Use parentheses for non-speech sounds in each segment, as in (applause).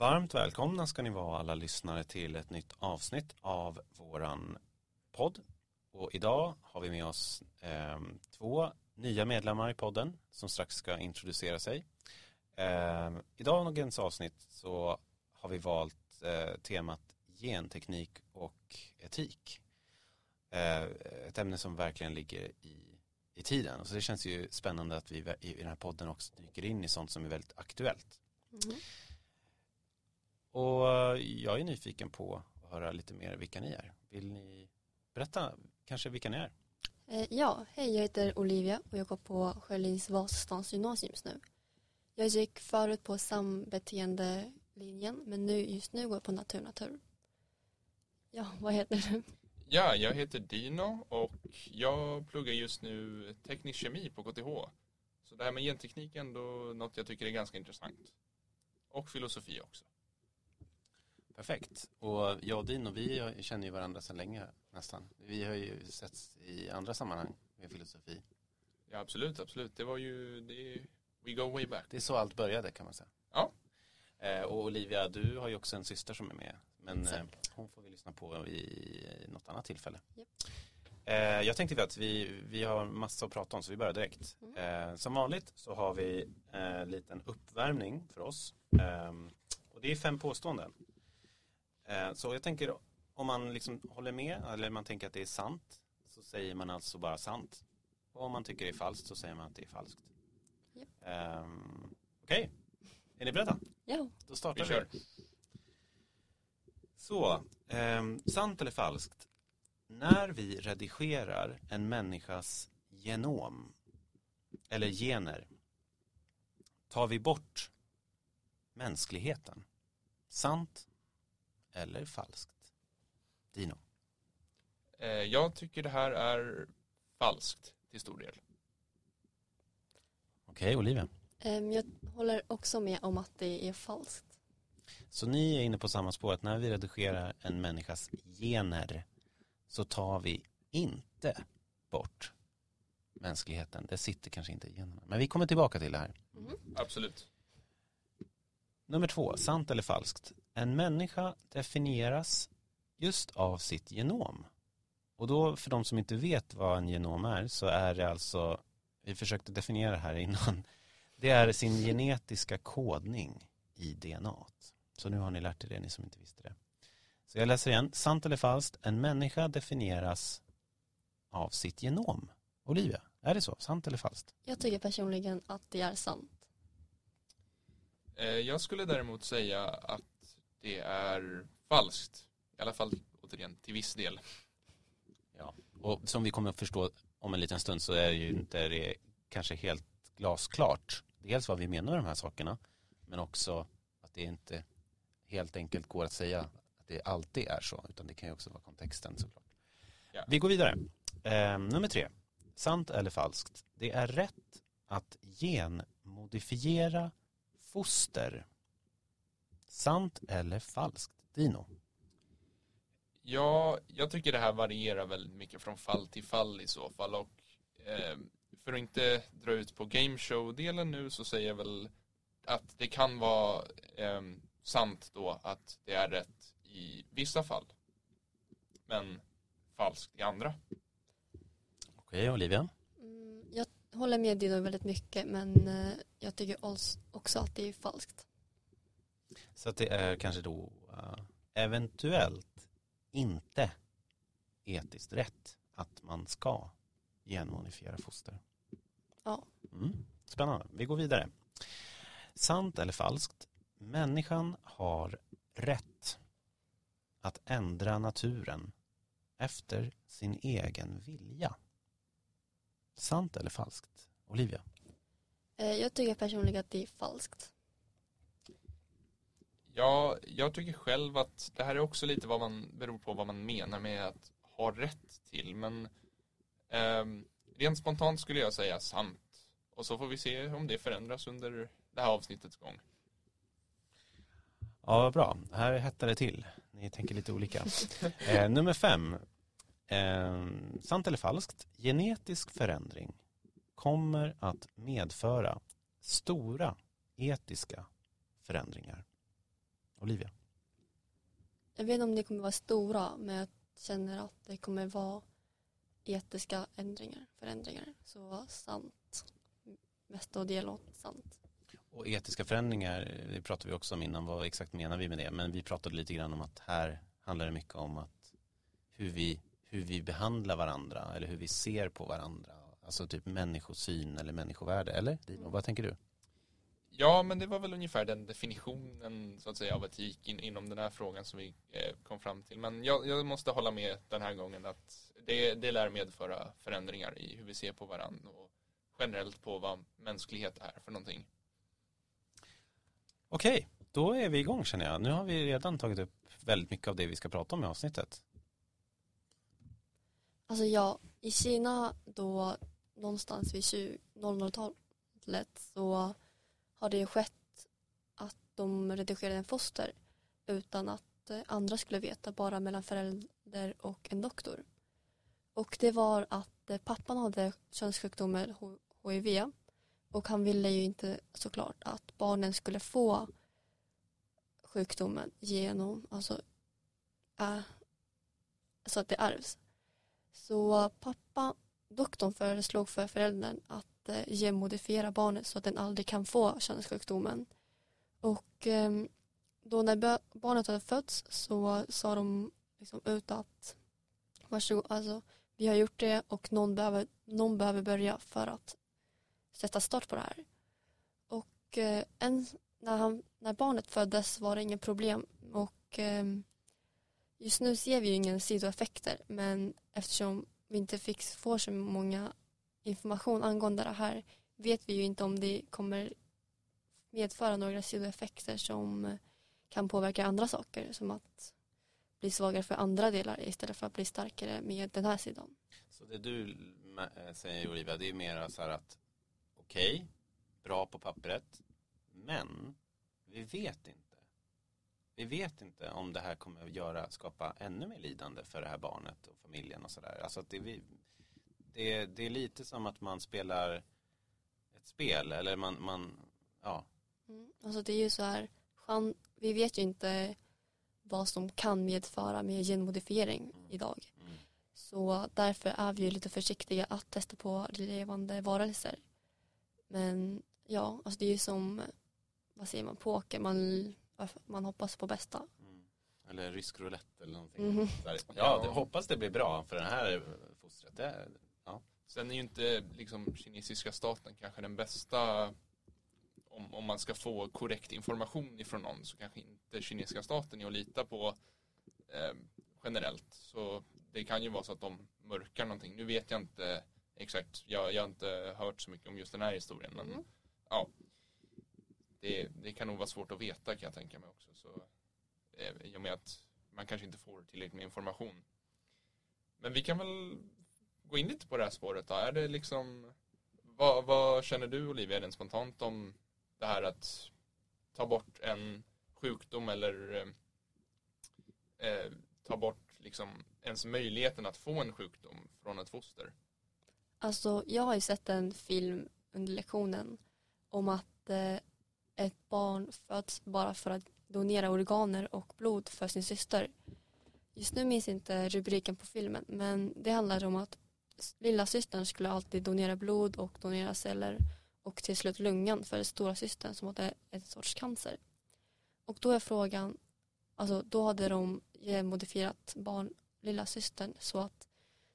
Varmt välkomna ska ni vara alla lyssnare till ett nytt avsnitt av våran podd. Och idag har vi med oss eh, två nya medlemmar i podden som strax ska introducera sig. Eh, I dagens avsnitt så har vi valt eh, temat genteknik och etik. Eh, ett ämne som verkligen ligger i, i tiden. Så det känns ju spännande att vi i den här podden också dyker in i sånt som är väldigt aktuellt. Mm. Och jag är nyfiken på att höra lite mer vilka ni är. Vill ni berätta kanske vilka ni är? Eh, ja, hej jag heter Olivia och jag går på Sjölins Vasastans gymnasium just nu. Jag gick förut på sambeteendelinjen men nu, just nu går jag på natur natur. Ja, vad heter du? Ja, jag heter Dino och jag pluggar just nu teknisk kemi på KTH. Så det här med genteknik är ändå något jag tycker är ganska intressant. Och filosofi också. Perfekt. Och jag och Dino, vi känner ju varandra sedan länge nästan. Vi har ju setts i andra sammanhang med filosofi. Ja, absolut, absolut. Det var ju, det, we go way back. Det är så allt började kan man säga. Ja. Eh, och Olivia, du har ju också en syster som är med. Men eh, hon får vi lyssna på i något annat tillfälle. Yep. Eh, jag tänkte att vi, vi har massa att prata om så vi börjar direkt. Mm. som vanligt så har vi en liten uppvärmning för oss. och det är fem påståenden. Så jag tänker om man liksom håller med eller man tänker att det är sant så säger man alltså bara sant. Och om man tycker det är falskt så säger man att det är falskt. Yep. Okej, okay. är ni beredda? Ja. Då startar vi. vi. Så, eh, sant eller falskt? När vi redigerar en människas genom eller gener tar vi bort mänskligheten. Sant eller falskt? Dino? Eh, jag tycker det här är falskt till stor del. Okej, okay, Olivia? Ehm, jag håller också med om att det är falskt. Så ni är inne på samma spår att när vi redigerar en människas gener så tar vi inte bort mänskligheten. Det sitter kanske inte i generna. Men vi kommer tillbaka till det här. Mm. Absolut. Nummer två, sant eller falskt? En människa definieras just av sitt genom. Och då för de som inte vet vad en genom är så är det alltså, vi försökte definiera det här innan, det är sin genetiska kodning i DNA. Så nu har ni lärt er det, ni som inte visste det. Så jag läser igen. Sant eller falskt? En människa definieras av sitt genom. Olivia, är det så? Sant eller falskt? Jag tycker personligen att det är sant. Eh, jag skulle däremot säga att det är falskt. I alla fall återigen till viss del. Ja, och som vi kommer att förstå om en liten stund så är ju inte det kanske helt glasklart. Dels vad vi menar med de här sakerna men också att det inte helt enkelt går att säga att det alltid är så, utan det kan ju också vara kontexten såklart. Ja. Vi går vidare. Eh, nummer tre. Sant eller falskt? Det är rätt att genmodifiera foster. Sant eller falskt? Dino? Ja, jag tycker det här varierar väldigt mycket från fall till fall i så fall och eh, för att inte dra ut på gameshow-delen nu så säger jag väl att det kan vara eh, sant då att det är rätt i vissa fall. Men falskt i andra. Okej, Olivia? Mm, jag håller med Dino väldigt mycket men eh, jag tycker också att det är falskt. Så att det är kanske då uh, eventuellt inte etiskt rätt att man ska genmodifiera foster. Ja. Mm, spännande. Vi går vidare. Sant eller falskt? Människan har rätt att ändra naturen efter sin egen vilja. Sant eller falskt? Olivia? Eh, jag tycker personligen att det är falskt. Ja, jag tycker själv att det här är också lite vad man beror på vad man menar med att ha rätt till. Men eh, rent spontant skulle jag säga sant. Och så får vi se om det förändras under det här avsnittets gång. Ja, vad bra. Här hettar det till. Ni tänker lite olika. (laughs) Eh, nummer fem. Eh, sant eller falskt? Genetisk förändring kommer att medföra stora etiska förändringar. Olivia? Jag vet inte om det kommer vara stora men jag känner att det kommer vara etiska ändringar, förändringar. Så sant. Mestadels sant. Och etiska förändringar, det pratade vi också om innan, vad exakt menar vi med det? Men vi pratade lite grann om att här handlar det mycket om att hur vi, hur vi behandlar varandra eller hur vi ser på varandra. Alltså typ människosyn eller människovärde, eller? Dino, vad tänker du? Ja, men det var väl ungefär den definitionen så att säga av etik in, inom den här frågan som vi eh, kom fram till. Men jag, jag, måste hålla med den här gången att det, det lär medföra förändringar i hur vi ser på varandra och generellt på vad mänsklighet är för någonting. Okej, då är vi igång känner jag. Nu har vi redan tagit upp väldigt mycket av det vi ska prata om i avsnittet. Alltså ja, i Kina då någonstans vid 00-talet så har det ju skett att de redigerade en foster utan att eh, andra skulle veta, bara mellan förälder och en doktor. Och det var att eh, pappan hade könssjukdomen HIV och han ville ju inte såklart att barnen skulle få sjukdomen genom, alltså, äh, så att det ärvs. Så pappa, doktorn föreslog för föräldern att eh, genmodifiera barnet så att den aldrig kan få könssjukdomen. Och eh, då när barnet hade fötts så sa de liksom ut att varsågod, alltså vi har gjort det och någon behöver, någon behöver börja för att sätta start på det här. Och eh, en, när, han, när barnet föddes var det inget problem och eh, just nu ser vi ju inga sidoeffekter men eftersom vi inte fick, får så många information angående det här vet vi ju inte om det kommer medföra några sidoeffekter som kan påverka andra saker som att bli svagare för andra delar istället för att bli starkare med den här sidan. Så det du eh, säger Olivia, det är mer så här att okej, okay, bra på pappret, men vi vet inte. Vi vet inte om det här kommer att göra, skapa ännu mer lidande för det här barnet och familjen och sådär. Alltså det, det, det är lite som att man spelar ett spel eller man, man ja. Mm, alltså det är ju så här, vi vet ju inte vad som kan medföra med genmodifiering mm. idag. Mm. Så därför är vi ju lite försiktiga att testa på levande varelser. Men ja, alltså det är ju som, vad säger man, poker, man, man hoppas på bästa. Mm. Eller rysk roulette eller någonting. Mm. Ja, det, hoppas det blir bra för den här fostret. Det. Sen är ju inte liksom kinesiska staten kanske den bästa om, om man ska få korrekt information ifrån någon så kanske inte kinesiska staten är att lita på eh, generellt. Så det kan ju vara så att de mörkar någonting. Nu vet jag inte exakt. Jag, jag har inte hört så mycket om just den här historien. Men mm. ja, det, det, kan nog vara svårt att veta kan jag tänka mig också. Så, eh, I och med att man kanske inte får tillräckligt med information. Men vi kan väl gå in lite på det här spåret då. Är det liksom, vad, vad känner du Olivia rent spontant om det här att ta bort en sjukdom eller eh, eh, ta bort liksom ens möjligheten att få en sjukdom från ett foster? Alltså jag har ju sett en film under lektionen om att eh, ett barn föds bara för att donera organer och blod för sin syster. Just nu minns jag inte rubriken på filmen men det handlar om att lilla systern skulle alltid donera blod och donera celler och till slut lungan för stora systern som hade en sorts cancer. Och då är frågan, alltså då hade de modifierat barn, lilla systern så att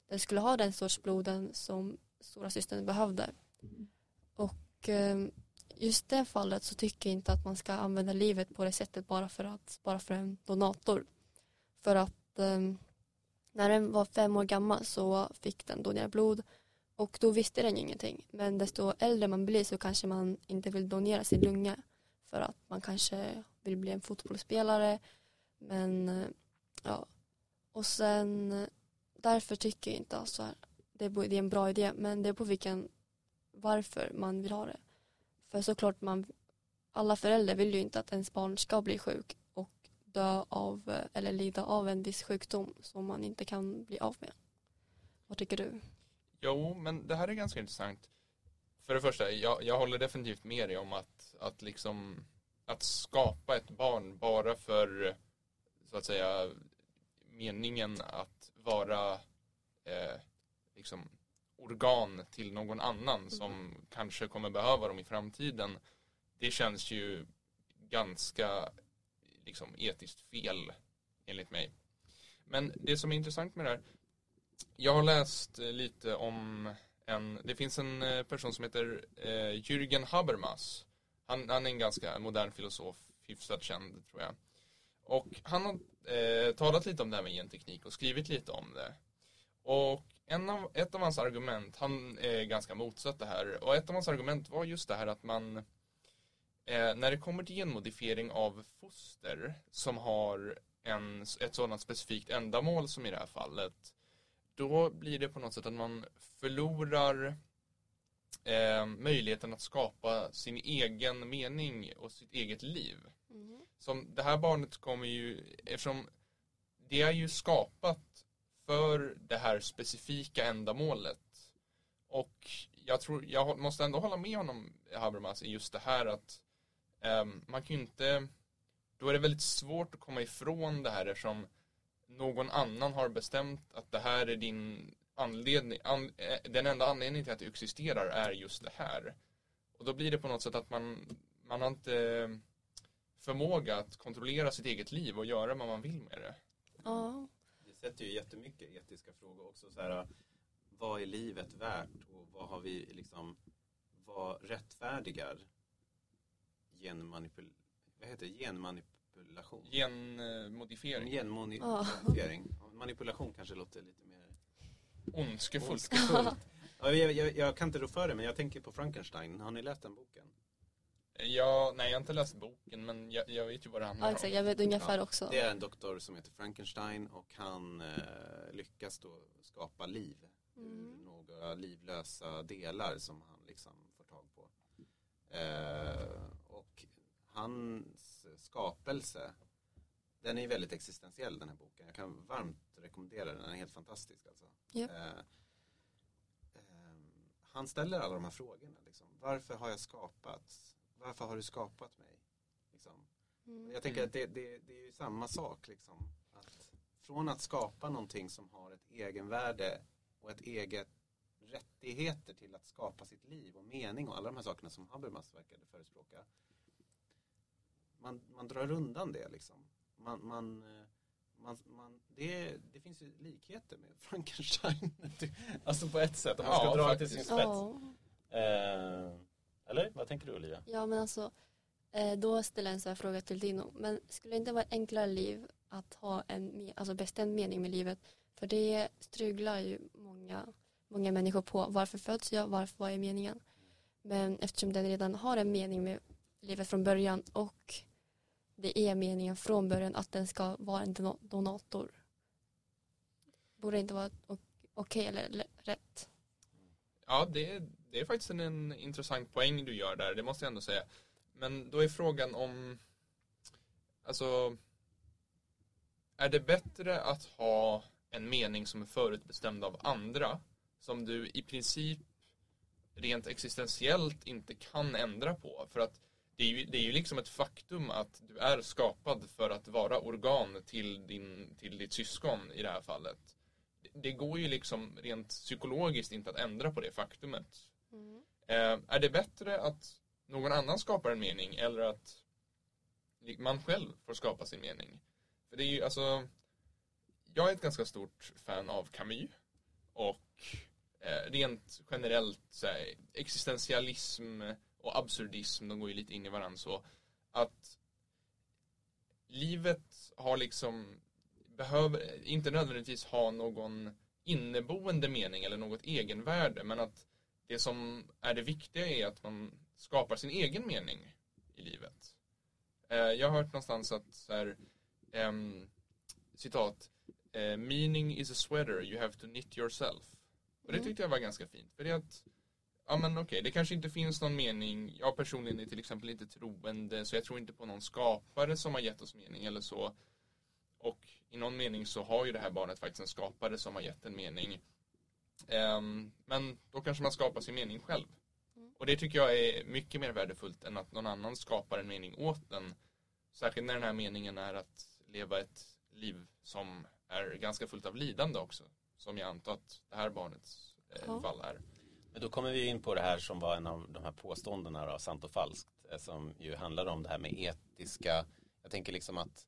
den skulle ha den sorts bloden som stora systern behövde. Och ehm, just det fallet så tycker jag inte att man ska använda livet på det sättet bara för att bara för en donator. För att eh, när den var fem år gammal så fick den donera blod och då visste den ju ingenting. Men desto äldre man blir så kanske man inte vill donera sin lunga för att man kanske vill bli en fotbollsspelare. Men ja, och sen därför tycker jag inte alltså det är en bra idé men det är på vilken varför man vill ha det. För såklart man alla föräldrar vill ju inte att ens barn ska bli sjuk dö av eller lida av en viss sjukdom som man inte kan bli av med. Vad tycker du? Jo, men det här är ganska intressant. För det första, jag, jag håller definitivt med dig om att, att liksom att skapa ett barn bara för så att säga meningen att vara eh, liksom organ till någon annan mm. som kanske kommer behöva dem i framtiden. Det känns ju ganska liksom etiskt fel enligt mig. Men det som är intressant med det här. Jag har läst eh, lite om en, det finns en eh, person som heter eh, Jürgen Habermas. Han, han är en ganska modern filosof, hyfsat känd tror jag. Och han har eh, talat lite om det här med genteknik och skrivit lite om det. Och en av, ett av hans argument, han är ganska motsatt det här, och ett av hans argument var just det här att man eh, när det kommer till genmodifiering av foster som har en, ett sådant specifikt ändamål som i det här fallet då blir det på något sätt att man förlorar eh, möjligheten att skapa sin egen mening och sitt eget liv. Mm. Som det här barnet kommer ju, eftersom det är ju skapat för det här specifika ändamålet. Och jag tror, jag måste ändå hålla med honom, Habermas, i just det här att man kan ju inte, då är det väldigt svårt att komma ifrån det här eftersom någon annan har bestämt att det här är din anledning, an, eh, den enda anledningen till att det existerar är just det här. Och då blir det på något sätt att man, man har inte förmåga att kontrollera sitt eget liv och göra vad man vill med det. Ja. Det sätter ju jättemycket etiska frågor också. Så här, vad är livet värt och vad har vi liksom, vad rättfärdigar genmanipul vad heter det? genmanipulation? Genmodifiering. Genmodifiering. Ja. Manipulation kanske låter lite mer ondskefullt. ondskefullt. ja, jag, jag, jag, kan inte rå för det men jag tänker på Frankenstein. Har ni läst den boken? Ja, nej jag har inte läst boken men jag, jag vet ju vad det handlar ja, exakt, Jag vet ungefär ja, också. Det är en doktor som heter Frankenstein och han eh, lyckas då skapa liv mm. ur några livlösa delar som han liksom får tag på. Eh, hans skapelse den är väldigt existentiell den här boken. Jag kan varmt rekommendera den, den är helt fantastisk alltså. Yep. Eh, eh, han ställer alla de här frågorna. Liksom. Varför har jag skapats? varför har du skapat mig? Liksom. Mm. Jag tänker att det, det, det, är ju samma sak. Liksom. Att från att skapa någonting som har ett egenvärde och ett eget rättigheter till att skapa sitt liv och mening och alla de här sakerna som Habermas verkade förespråka. Man, man drar undan det liksom. Man, man, man, man, det, det finns ju likheter med (laughs) Frankenstein. alltså på ett sätt, om man ska ja, dra det till sin spets. Oh. Eh, eller vad tänker du Olivia? Ja men alltså eh, då ställer jag en sån här fråga till Dino. Men skulle det inte vara ett enklare liv att ha en alltså bestämd mening med livet? För det struglar ju många, många människor på. Varför föds jag? Varför, vad är meningen? Men eftersom den redan har en mening med livet från början och det är meningen från början att den ska vara en donator. Borde inte vara okej okay eller rätt? Ja, det, det är faktiskt en, en intressant poäng du gör där, det måste jag ändå säga. Men då är frågan om, alltså, är det bättre att ha en mening som är förutbestämd av andra, som du i princip rent existentiellt inte kan ändra på? För att det är, ju, det är ju liksom ett faktum att du är skapad för att vara organ till, din, till ditt syskon i det här fallet. Det går ju liksom rent psykologiskt inte att ändra på det faktumet. Mm. är det bättre att någon annan skapar en mening eller att man själv får skapa sin mening? För det är ju alltså jag är ett ganska stort fan av Camus och eh, rent generellt så här, existentialism och absurdism, de går ju lite in i varandra så att livet har liksom behöver inte nödvändigtvis ha någon inneboende mening eller något egenvärde men att det som är det viktiga är att man skapar sin egen mening i livet. Eh, jag har hört någonstans att så här, um, citat, eh, meaning is a sweater you have to knit yourself. Och det mm. tyckte jag var ganska fint. För det är att, ja men okej, okay, det kanske inte finns någon mening. Jag personligen är till exempel inte troende, så jag tror inte på någon skapare som har gett oss mening eller så. Och i någon mening så har ju det här barnet faktiskt en skapare som har gett en mening. Um, men då kanske man skapar sin mening själv. Mm. Och det tycker jag är mycket mer värdefullt än att någon annan skapar en mening åt den. Särskilt när den här meningen är att leva ett liv som är ganska fullt av lidande också. Som jag antar att det här barnets eh, ja. fall är. Men då kommer vi in på det här som var en av de här påståendena av sant och falskt. Eh, som ju handlar om det här med etiska. Jag tänker liksom att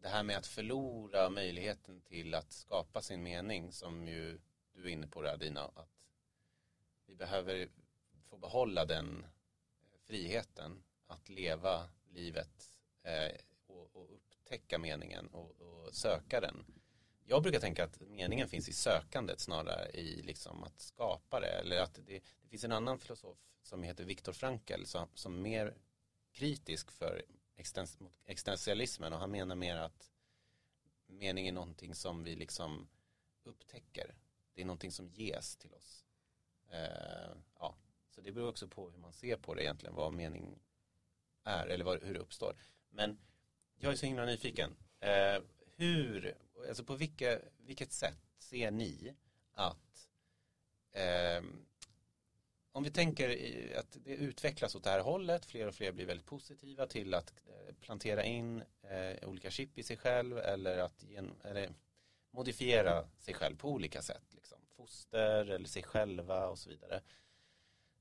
det här med att förlora möjligheten till att skapa sin mening som ju du är inne på det Adina. Att vi behöver få behålla den eh, friheten att leva livet eh, och, och, upptäcka meningen och, och, söka den. Jag brukar tänka att meningen finns i sökandet snarare i liksom att skapa det. Eller att det, det finns en annan filosof som heter Viktor Frankl som, som är mer kritisk för extens, existentialismen och han menar mer att mening är någonting som vi liksom upptäcker. Det är någonting som ges till oss. Eh, ja. Så det beror också på hur man ser på det egentligen, vad mening är eller vad, hur det uppstår. Men jag är så himla nyfiken. Eh, hur, alltså på vilka, vilket sätt ser ni att eh, om vi tänker att det utvecklas åt det här hållet, fler och fler blir väldigt positiva till att eh, plantera in eh, olika chip i sig själv eller att gen, eller modifiera sig själv på olika sätt. Liksom. Foster eller sig själva och så vidare.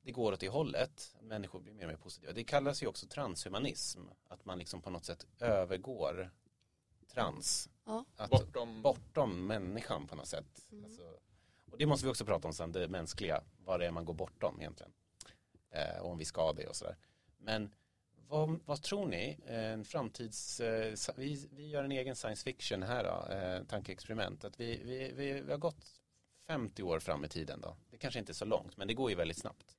Det går åt det hållet. Människor blir mer och mer positiva. Det kallas ju också transhumanism. Att man liksom på något sätt övergår trans. Ja. Att, bortom. bortom människan på något sätt. Mm. Alltså, och det måste vi också prata om sen, det mänskliga. Vad det är man går bortom egentligen. Eh, och om vi ska det och sådär. Men vad, vad, tror ni? En framtids... Eh, vi, vi gör en egen science fiction här då, eh, tankeexperiment. Att vi, vi, vi, vi har gått 50 år fram i tiden då. Det kanske inte är så långt, men det går ju väldigt snabbt.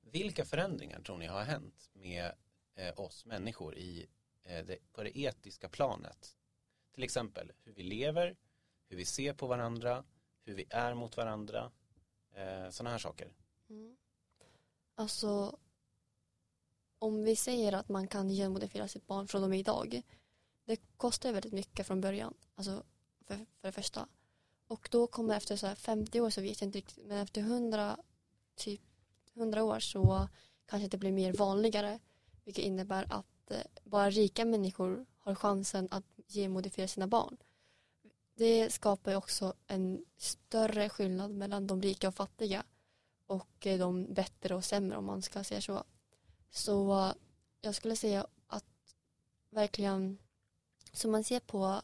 Vilka förändringar tror ni har hänt med eh, oss människor i, Eh, det, på det etiska planet? Till exempel hur vi lever, hur vi ser på varandra, hur vi är mot varandra. Eh, sådana här saker. Mm. Alltså om vi säger att man kan genmodifiera sitt barn från och med idag. Det kostar väldigt mycket från början. Alltså för, för det första. Och då kommer efter så 50 år så vet jag inte riktigt. Men efter 100, typ 100 år så kanske det blir mer vanligare. Vilket innebär att Eh, bara rika människor har chansen att genmodifiera sina barn. Det skapar också en större skillnad mellan de rika och fattiga och eh, de bättre och sämre om man ska säga så. Så eh, jag skulle säga att verkligen, som man ser på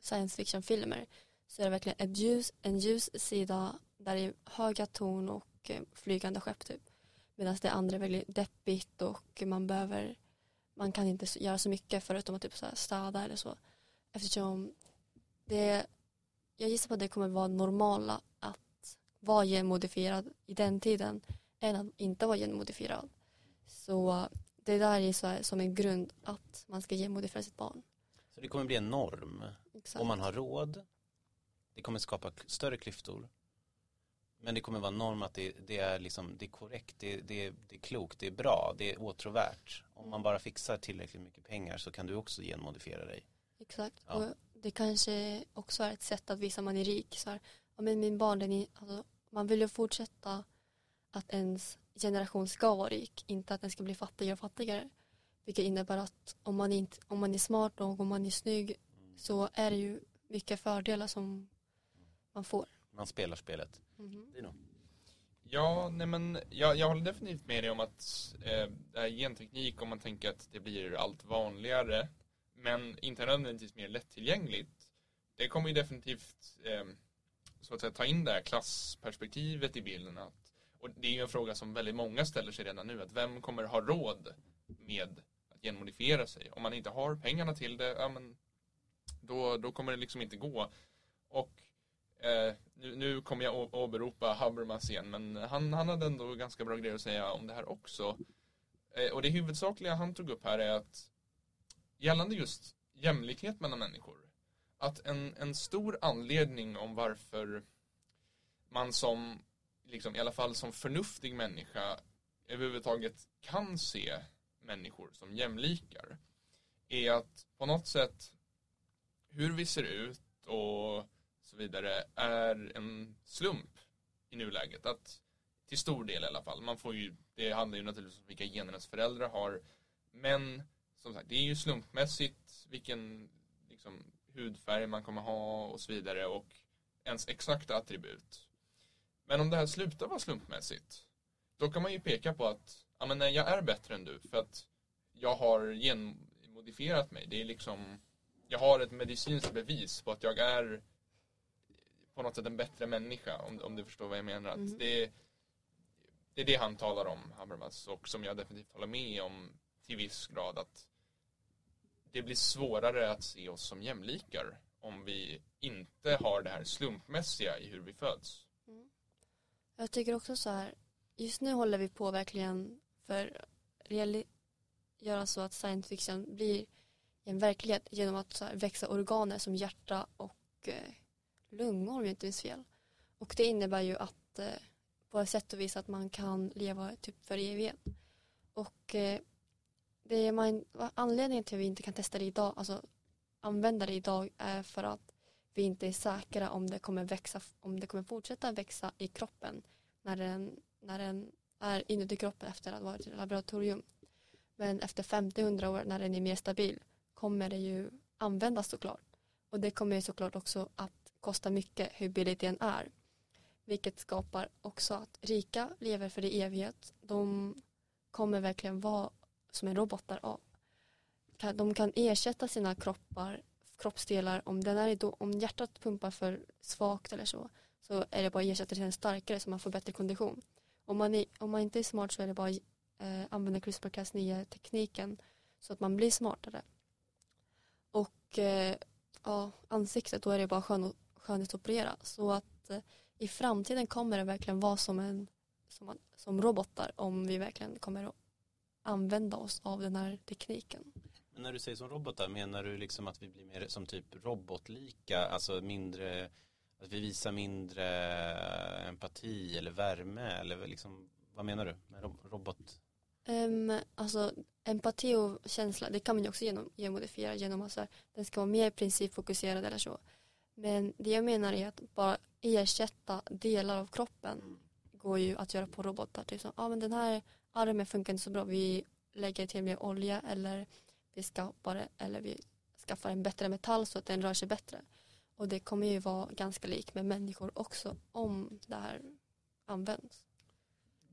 science fiction-filmer så är det verkligen ett ljus, en ljus sida där det är höga ton och flygande skepp typ. Medan det andra är väldigt deppigt och man behöver, man kan inte göra så mycket förutom att typ så här städa eller så. Eftersom det, jag gissar på att det kommer vara normala att vara genmodifierad i den tiden än att inte vara genmodifierad. Så det där är så här, som en grund att man ska genmodifiera sitt barn. Så det kommer bli en norm Exakt. om man har råd. Det kommer skapa större klyftor. Men det kommer vara norm att det, det är, liksom, det är korrekt, det, det, det, är klokt, det är bra, det är åtråvärt. Om man bara fixar tillräckligt mycket pengar så kan du också genmodifiera dig. Exakt. Ja. Och det kanske också är ett sätt att visa att man är rik. Så här, men min barn, den är, alltså, man vill ju fortsätta att ens generation ska vara rik, inte att den ska bli fattigare och fattigare. Vilket innebär att om man, inte, om man är smart och om man är snygg så är det ju mycket fördelar som man får. Man spelar spelet. Mm. Dino? Ja, nej men jag, jag håller definitivt med dig om att eh, genteknik, om man tänker att det blir allt vanligare, men inte nödvändigtvis mer lättillgängligt. Det kommer ju definitivt eh, så att säga, ta in det här klassperspektivet i bilden. Att och det är ju en fråga som väldigt många ställer sig redan nu. Att vem kommer ha råd med att genmodifiera sig? Om man inte har pengarna till det, ja men då, då kommer det liksom inte gå. Och eh, nu, nu kommer jag åberopa Habermas igen, men han, han hade ändå ganska bra grejer att säga om det här också. Eh, och det huvudsakliga han tog upp här är att gällande just jämlikhet mellan människor, att en, en stor anledning om varför man som liksom, i alla fall som förnuftig människa överhuvudtaget kan se människor som jämlikar är att på något sätt hur vi ser ut och så vidare är en slump i nuläget. Att till stor del i alla fall. Man får ju, det handlar ju naturligtvis om vilka gener ens föräldrar har. Men som sagt, det är ju slumpmässigt vilken liksom, hudfärg man kommer ha och så vidare och ens exakta attribut. Men om det här slutar vara slumpmässigt, då kan man ju peka på att ja, men nej, jag är bättre än du för att jag har genmodifierat mig. Det är liksom, jag har ett medicinskt bevis på att jag är på något sätt en bättre människa om, om du förstår vad jag menar. Mm. det, det är det han talar om, Habermas, och som jag definitivt håller med om till viss grad att det blir svårare att se oss som jämlikar om vi inte har det här slumpmässiga i hur vi föds. Mm. Jag tycker också så här, just nu håller vi på verkligen för att göra så att science fiction blir en verklighet genom att växa organer som hjärta och eh, lungor om jag inte minns fel. Och det innebär ju att eh, på ett sätt och vis att man kan leva typ för evigt. Och eh, det är man, anledningen till att vi inte kan testa det idag, alltså använda det idag är för att vi inte är säkra om det kommer växa, om det kommer fortsätta växa i kroppen när den, när den är inuti kroppen efter att ha varit i laboratorium. Men efter 50-100 år när den är mer stabil kommer det ju användas såklart. Och det kommer ju såklart också att kostar mycket hur billigt det än är. Vilket skapar också att rika lever för det evighet. De kommer verkligen vara som en robotar av. De kan ersätta sina kroppar, kroppsdelar om, den är då, om hjärtat pumpar för svagt eller så så är det bara att ersätta till en starkare så man får bättre kondition. Om man, är, om man inte är smart så är det bara att eh, använda CRISPR-Cas9 tekniken så att man blir smartare. Och eh, ja, ansiktet då är det bara skön, skönhetsoperera så att eh, i framtiden kommer det verkligen vara som en som, som robotar om vi verkligen kommer att använda oss av den här tekniken. Men när du säger som robotar, menar du liksom att vi blir mer som typ robotlika, alltså mindre, att vi visar mindre empati eller värme eller liksom, vad menar du med robot? Um, alltså empati och känsla, det kan man ju också genom, genmodifiera genom att så här, den ska vara mer principfokuserad eller så. Men det jag menar är att bara ersätta delar av kroppen mm. går ju att göra på robotar. Typ som, ah, men den här armen funkar inte så bra, vi lägger till mer olja eller vi skapar det, eller vi skaffar en bättre metall så att den rör sig bättre. Och det kommer ju vara ganska lik med människor också om det här används.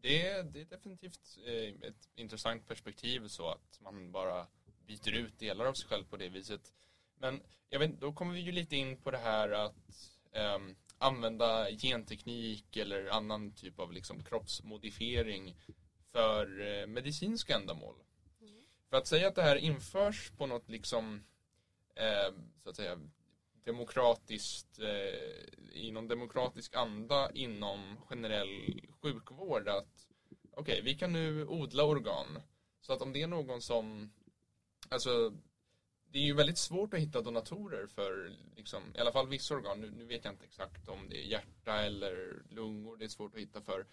Det är, det är definitivt eh, ett intressant perspektiv så att man bara byter ut delar av sig själv på det viset. Men jag vet, då kommer vi ju lite in på det här att um, använda genteknik eller annan typ av liksom kroppsmodifiering för eh, medicinska ändamål. Mm. För att säga att det här införs på något liksom eh, så att säga demokratiskt eh, i någon demokratisk anda inom generell sjukvård att okej, okay, vi kan nu odla organ så att om det är någon som alltså det är ju väldigt svårt att hitta donatorer för liksom, i alla fall vissa organ. Nu, nu, vet jag inte exakt om det är hjärta eller lungor det är svårt att hitta för.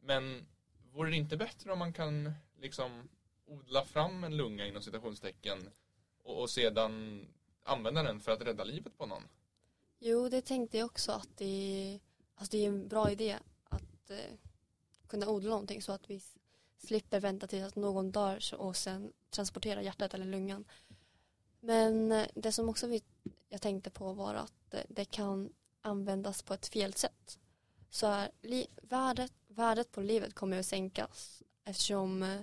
Men vore det inte bättre om man kan liksom odla fram en lunga inom citationstecken och, och sedan använda den för att rädda livet på någon? Jo, det tänkte jag också att det, alltså det är en bra idé att eh, kunna odla någonting så att vi slipper vänta tills att någon dör och sen transportera hjärtat eller lungan. Men eh, det som också vi, jag tänkte på var att eh, det kan användas på ett fel sätt. Så är, li, värdet, värdet på livet kommer att sänkas eftersom eh,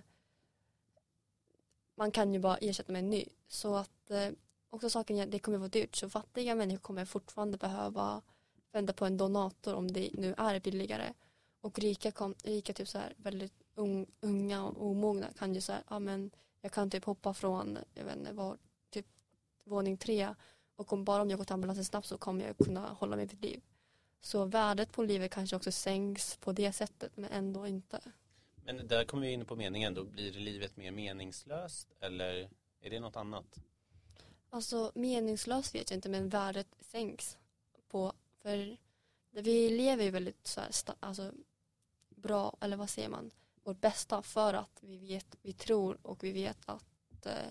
man kan ju bara ersätta med en ny. Så att också saken är att det kommer att vara dyrt så fattiga människor kommer fortfarande behöva vända på en donator om det nu är billigare. Och rika, kom, rika typ så här väldigt unga och omogna kan ju säga, ja men jag kan typ hoppa från, jag vet inte var, våning tre och om bara om jag går till ambulansen snabbt så kommer jag kunna hålla mig vid liv. Så värdet på livet kanske också sänks på det sättet men ändå inte. Men där kommer vi in på meningen, då blir livet mer meningslöst eller är det något annat? Alltså meningslöst vet jag inte men värdet sänks på, för vi lever ju väldigt så här, alltså, bra, eller vad säger man, vårt bästa för att vi vet, vi tror och vi vet att, eh,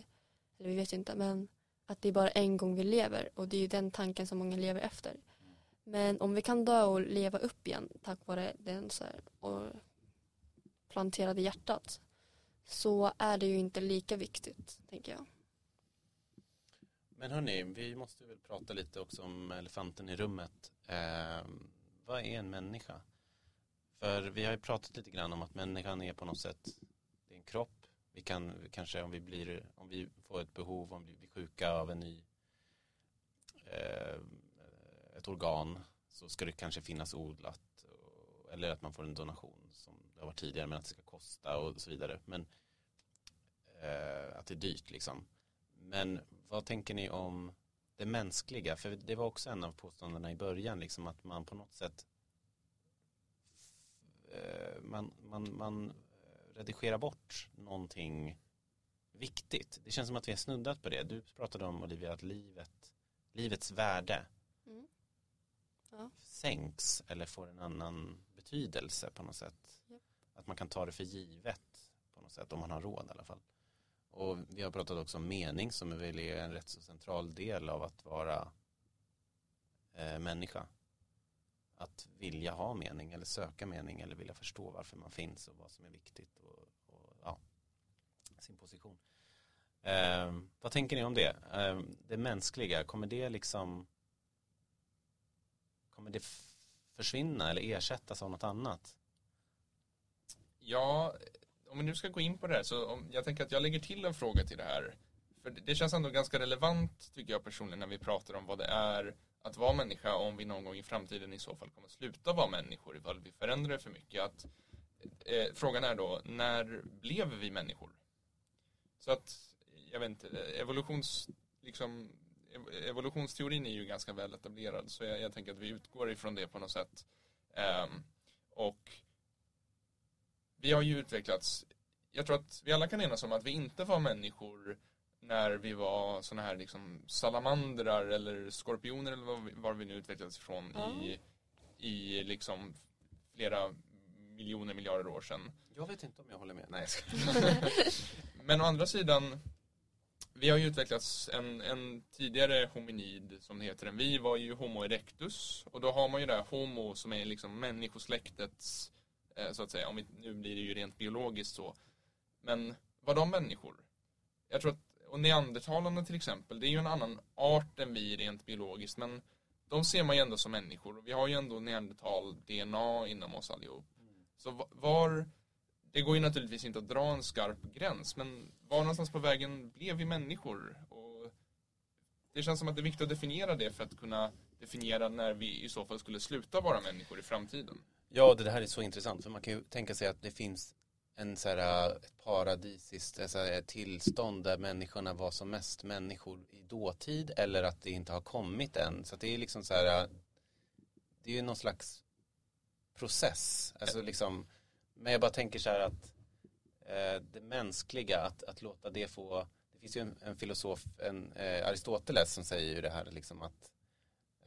eller vi vet inte, men att det är bara en gång vi lever och det är ju den tanken som många lever efter. Men om vi kan dö och leva upp igen tack vare den så här, och planterade hjärtat så är det ju inte lika viktigt, tänker jag. Men hörni, vi måste väl prata lite också om elefanten i rummet. Eh, vad är en människa? För vi har ju pratat lite grann om att människan är på något sätt, det är en kropp. Vi kan kanske om vi blir, om vi får ett behov, om vi blir sjuka av en ny, eh, ett organ så ska det kanske finnas odlat. Eller att man får en donation som det har varit tidigare men att det ska kosta och så vidare. Men eh, att det är dyrt liksom. Men vad tänker ni om det mänskliga? För det var också en av påståendena i början, liksom att man på något sätt eh, man, man, man redigerar bort någonting viktigt. Det känns som att vi har snuddat på det. Du pratade om Olivia att livet, livets värde mm. ja. sänks eller får en annan betydelse på något sätt. Yep. Att man kan ta det för givet på något sätt om man har råd i alla fall. Och vi har pratat också om mening som är väl en rätt så central del av att vara eh, människa. Att vilja ha mening eller söka mening eller vilja förstå varför man finns och vad som är viktigt och, och ja, sin position. Eh, vad tänker ni om det? Eh, det mänskliga, kommer det liksom kommer det försvinna eller ersättas av något annat? Ja, om vi nu ska gå in på det här så om, jag tänker att jag lägger till en fråga till det här. För det, det känns ändå ganska relevant tycker jag personligen när vi pratar om vad det är att vara människa om vi någon gång i framtiden i så fall kommer sluta vara människor ifall vi förändrar det för mycket. Att, eh, frågan är då, när blev vi människor? Så att, jag vet inte, evolutions, liksom, evolutionsteorin är ju ganska väl etablerad så jag, jag tänker att vi utgår ifrån det på något sätt. Eh, och vi har ju utvecklats, jag tror att vi alla kan enas om att vi inte var människor när vi var sådana här liksom salamandrar eller skorpioner eller var vi, var vi nu utvecklades ifrån mm. i, i liksom flera miljoner miljarder år sedan. Jag vet inte om jag håller med. Nej, (laughs) Men å andra sidan vi har ju utvecklats en, en tidigare hominid som det heter än vi var ju Homo erectus och då har man ju det här Homo som är liksom människosläktets Eh, så att säga. Om vi, nu blir det ju rent biologiskt så. Men var de människor? Jag tror att, och neandertalarna till exempel, det är ju en annan art än vi rent biologiskt, men de ser man ju ändå som människor. Vi har ju ändå neandertal-DNA inom oss allihop. Så var, det går ju naturligtvis inte att dra en skarp gräns, men var någonstans på vägen blev vi människor? Och det känns som att det är viktigt att definiera det för att kunna definiera när vi i så fall skulle sluta vara människor i framtiden. Ja, det här är så intressant för man kan ju tänka sig att det finns en så här, eh, ett paradisiskt alltså ett tillstånd där människorna var som mest människor i dåtid eller att det inte har kommit än. Så det är liksom så här, eh, det är ju någon slags process. Alltså liksom, men jag bara tänker så här att eh, det mänskliga, att, att låta det få, det finns ju en, en filosof, en, eh, Aristoteles som säger ju det här liksom att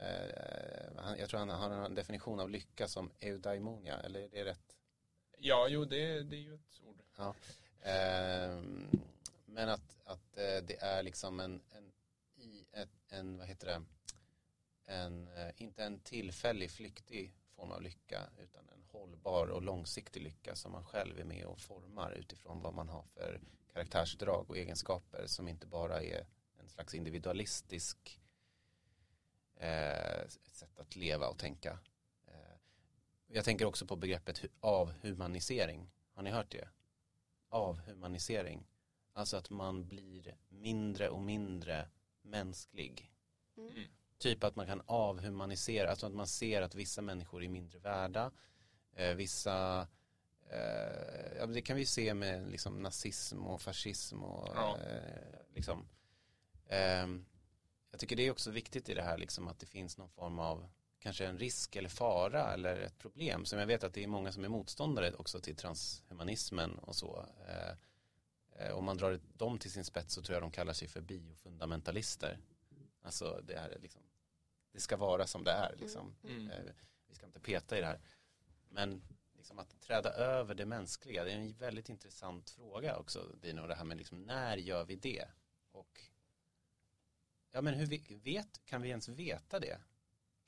Eh, jag tror han har en definition av lycka som eudaimonia, eller är det rätt? Ja, jo det, det är ju ett ord. Ja. Eh, men att, att eh, det är liksom en, en, i ett, en, vad heter det, en, eh, inte en tillfällig flyktig form av lycka utan en hållbar och långsiktig lycka som man själv är med och formar utifrån vad man har för karaktärsdrag och egenskaper som inte bara är en slags individualistisk eh, sätt att leva och tänka. Jag tänker också på begreppet avhumanisering. Har ni hört det? Avhumanisering. Alltså att man blir mindre och mindre mänsklig. Mm. Typ att man kan avhumanisera, alltså att man ser att vissa människor är mindre värda. Eh, vissa, eh, ja, det kan vi se med liksom, nazism och fascism och ja. eh, liksom. Ehm, jag tycker det är också viktigt i det här liksom att det finns någon form av kanske en risk eller fara eller ett problem som jag vet att det är många som är motståndare också till transhumanismen och så. Eh, eh, om man drar dem till sin spets så tror jag de kallar sig för biofundamentalister. Alltså det är liksom, det ska vara som det är liksom. Mm. Eh, vi ska inte peta i det här. Men liksom att träda över det mänskliga, det är en väldigt intressant fråga också Dino, det här med liksom när gör vi det? Och Ja men hur vi vet, kan vi ens veta det?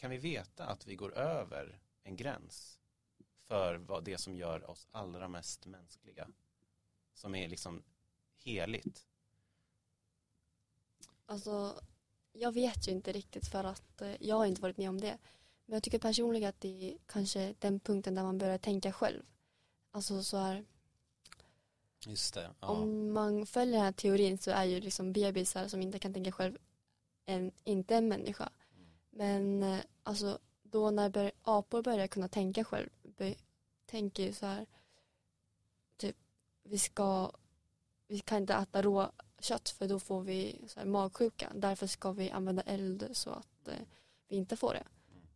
Kan vi veta att vi går över en gräns för vad det som gör oss allra mest mänskliga. Som är liksom heligt. Alltså, jag vet ju inte riktigt för att eh, jag har inte varit med om det. Men jag tycker personligen att det är kanske den punkten där man börjar tänka själv. Alltså så här, Just det. Ja. om man följer den här teorin så är ju liksom bebisar som inte kan tänka själv en, inte en människa. Men eh, alltså då när bör, apor börjar kunna tänka själv, tänker ju så här, typ vi ska, vi kan inte äta rå kött för då får vi så här, magsjuka. Därför ska vi använda eld så att eh, vi inte får det.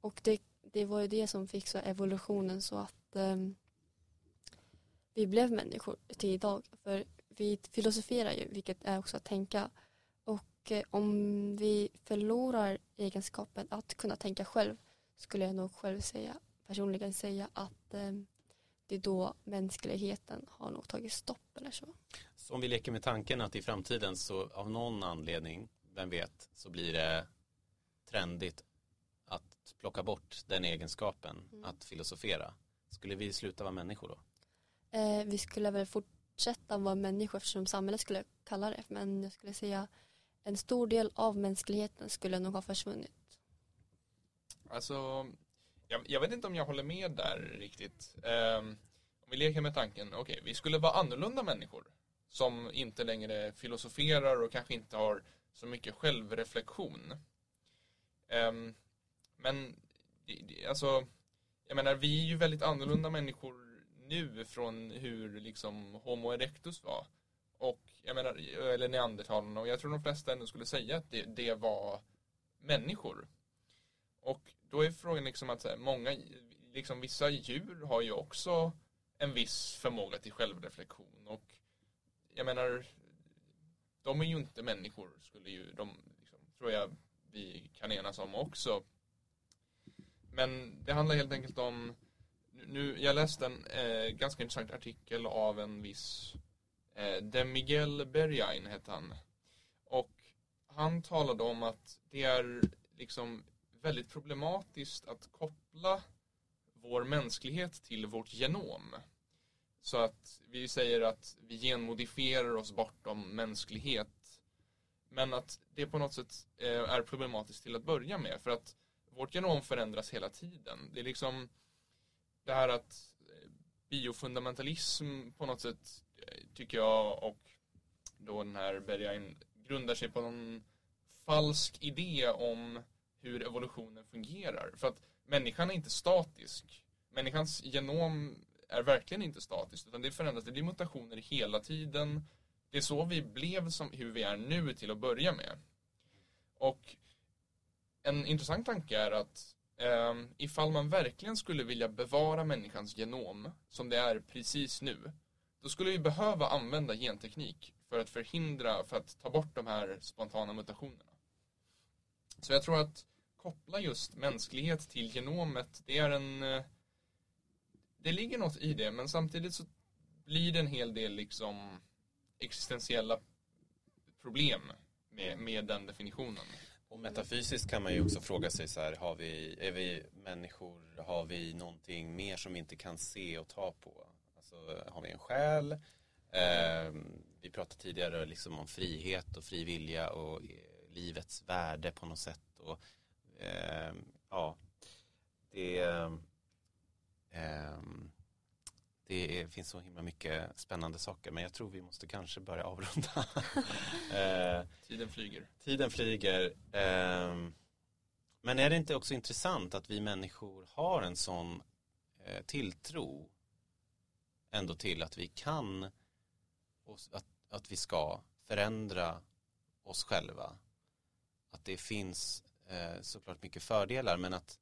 Och det, det var ju det som fick så evolutionen så att eh, vi blev människor till idag. För vi filosoferar ju, vilket är också att tänka. Och eh, om vi förlorar egenskapen att kunna tänka själv skulle jag nog själv säga, personligen säga att eh, det är då mänskligheten har nog tagit stopp eller så. Så om vi leker med tanken att i framtiden så av någon anledning, vem vet, så blir det trendigt att plocka bort den egenskapen, Mm. att filosofera. Skulle vi sluta vara människor då? Eh, vi skulle väl fortsätta vara människor eftersom samhället skulle kalla det. Men jag skulle säga en stor del av mänskligheten skulle nog ha försvunnit. Alltså, jag, jag vet inte om jag håller med där riktigt. Um, om vi leker med tanken, okej, vi skulle vara annorlunda människor som inte längre filosoferar och kanske inte har så mycket självreflektion. Um, men, alltså, jag menar, vi är ju väldigt annorlunda människor nu från hur liksom Homo erectus var. Jag menar, eller neandertalarna och jag tror de flesta ändå skulle säga att det, det var människor. Och då är frågan liksom att så här, många, liksom vissa djur har ju också en viss förmåga till självreflektion och jag menar, de är ju inte människor skulle ju de, liksom, tror jag vi kan enas om också. Men det handlar helt enkelt om, nu, jag läste en eh, ganska intressant artikel av en viss eh, De Miguel Berjain hette han. Och han talade om att det är liksom väldigt problematiskt att koppla vår mänsklighet till vårt genom. Så att vi säger att vi genmodifierar oss bortom mänsklighet. Men att det på något sätt eh, är problematiskt till att börja med. För att vårt genom förändras hela tiden. Det är liksom det här att eh, biofundamentalism på något sätt tycker jag och då den här Bergain grundar sig på någon falsk idé om hur evolutionen fungerar. För att människan är inte statisk. Människans genom är verkligen inte statiskt utan det förändras, det blir mutationer hela tiden. Det är så vi blev som hur vi är nu till att börja med. Och en intressant tanke är att eh, ifall man verkligen skulle vilja bevara människans genom som det är precis nu då skulle vi behöva använda genteknik för att förhindra, för att ta bort de här spontana mutationerna. Så jag tror att koppla just mänsklighet till genomet, det är en... Eh, det ligger något i det, men samtidigt så blir det en hel del liksom existentiella problem med, med den definitionen. Och metafysiskt kan man ju också fråga sig så här, har vi, är vi människor, har vi någonting mer som vi inte kan se och ta på? Alltså, har vi en själ? Eh, vi pratade tidigare liksom om frihet och fri vilja och eh, livets värde på något sätt. Och, eh, ja, det, eh, det är, finns så himla mycket spännande saker men jag tror vi måste kanske börja avrunda. (laughs) eh, Tiden flyger. Tiden flyger. ehm, men är det inte också intressant att vi människor har en sån eh, tilltro ändå till att vi kan och att, att vi ska förändra oss själva. Att det finns eh, såklart mycket fördelar men att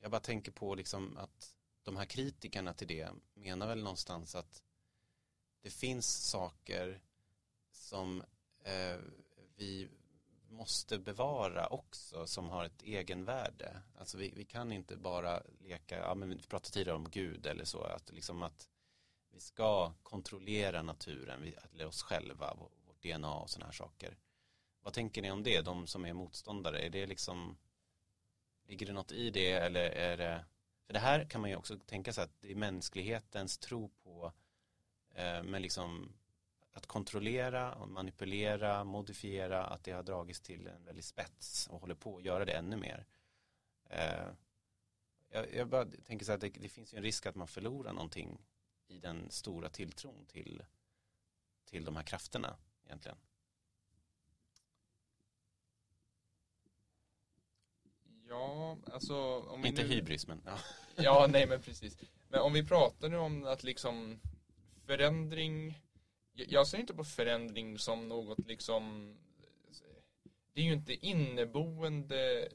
jag bara tänker på liksom att de här kritikerna till det menar väl någonstans att det finns saker som eh, vi måste bevara också som har ett egenvärde. Alltså vi, vi kan inte bara leka, ja men vi pratade tidigare om Gud eller så, att liksom att vi ska kontrollera naturen, eller oss själva, vårt DNA och sådana här saker. Vad tänker ni om det, de som är motståndare? Är det liksom, ligger det något i det eller är det För det här kan man ju också tänka sig att det är mänsklighetens tro på eh, men liksom att kontrollera, och manipulera, modifiera, att det har dragits till en väldig spets och håller på att göra det ännu mer. Eh, jag, jag bara tänker så att det, det, finns ju en risk att man förlorar någonting i den stora tilltron till, till de här krafterna egentligen. Ja, alltså om Inte nu... hybris men ja. (laughs) ja, nej men precis. Men om vi pratar nu om att liksom förändring jag ser inte på förändring som något liksom det är ju inte inneboende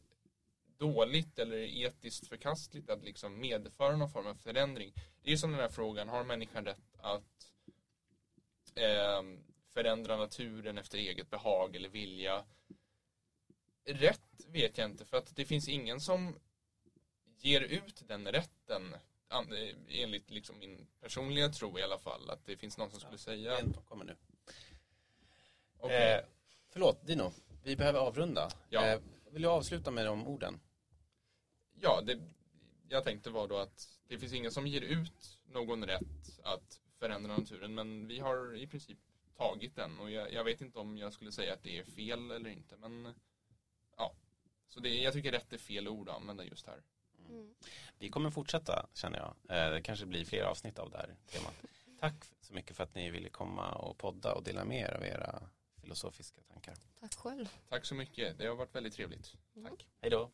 dåligt eller etiskt förkastligt att liksom medföra någon form av förändring. Det är som den här frågan, har människan rätt att eh, förändra naturen efter eget behag eller vilja? Rätt vet jag inte, för att det finns ingen som ger ut den rätten enligt liksom min personliga tro i alla fall, att det finns någon som skulle säga... Kommer nu. Okay. Eh, förlåt, Dino. Vi behöver avrunda. Ja. Eh, vill du avsluta med de orden? Ja, det jag tänkte var då att det finns ingen som ger ut någon rätt att förändra naturen, men vi har i princip tagit den och jag, jag vet inte om jag skulle säga att det är fel eller inte, men ja. Så det, jag tycker rätt är fel ord att använda just här. Mm. Vi kommer fortsätta känner jag. Eh, det kanske blir fler avsnitt av det här temat. (laughs) Tack så mycket för att ni ville komma och podda och dela med er av era filosofiska tankar. Tack själv. Tack så mycket. Det har varit väldigt trevligt. Mm. Tack. Hej då.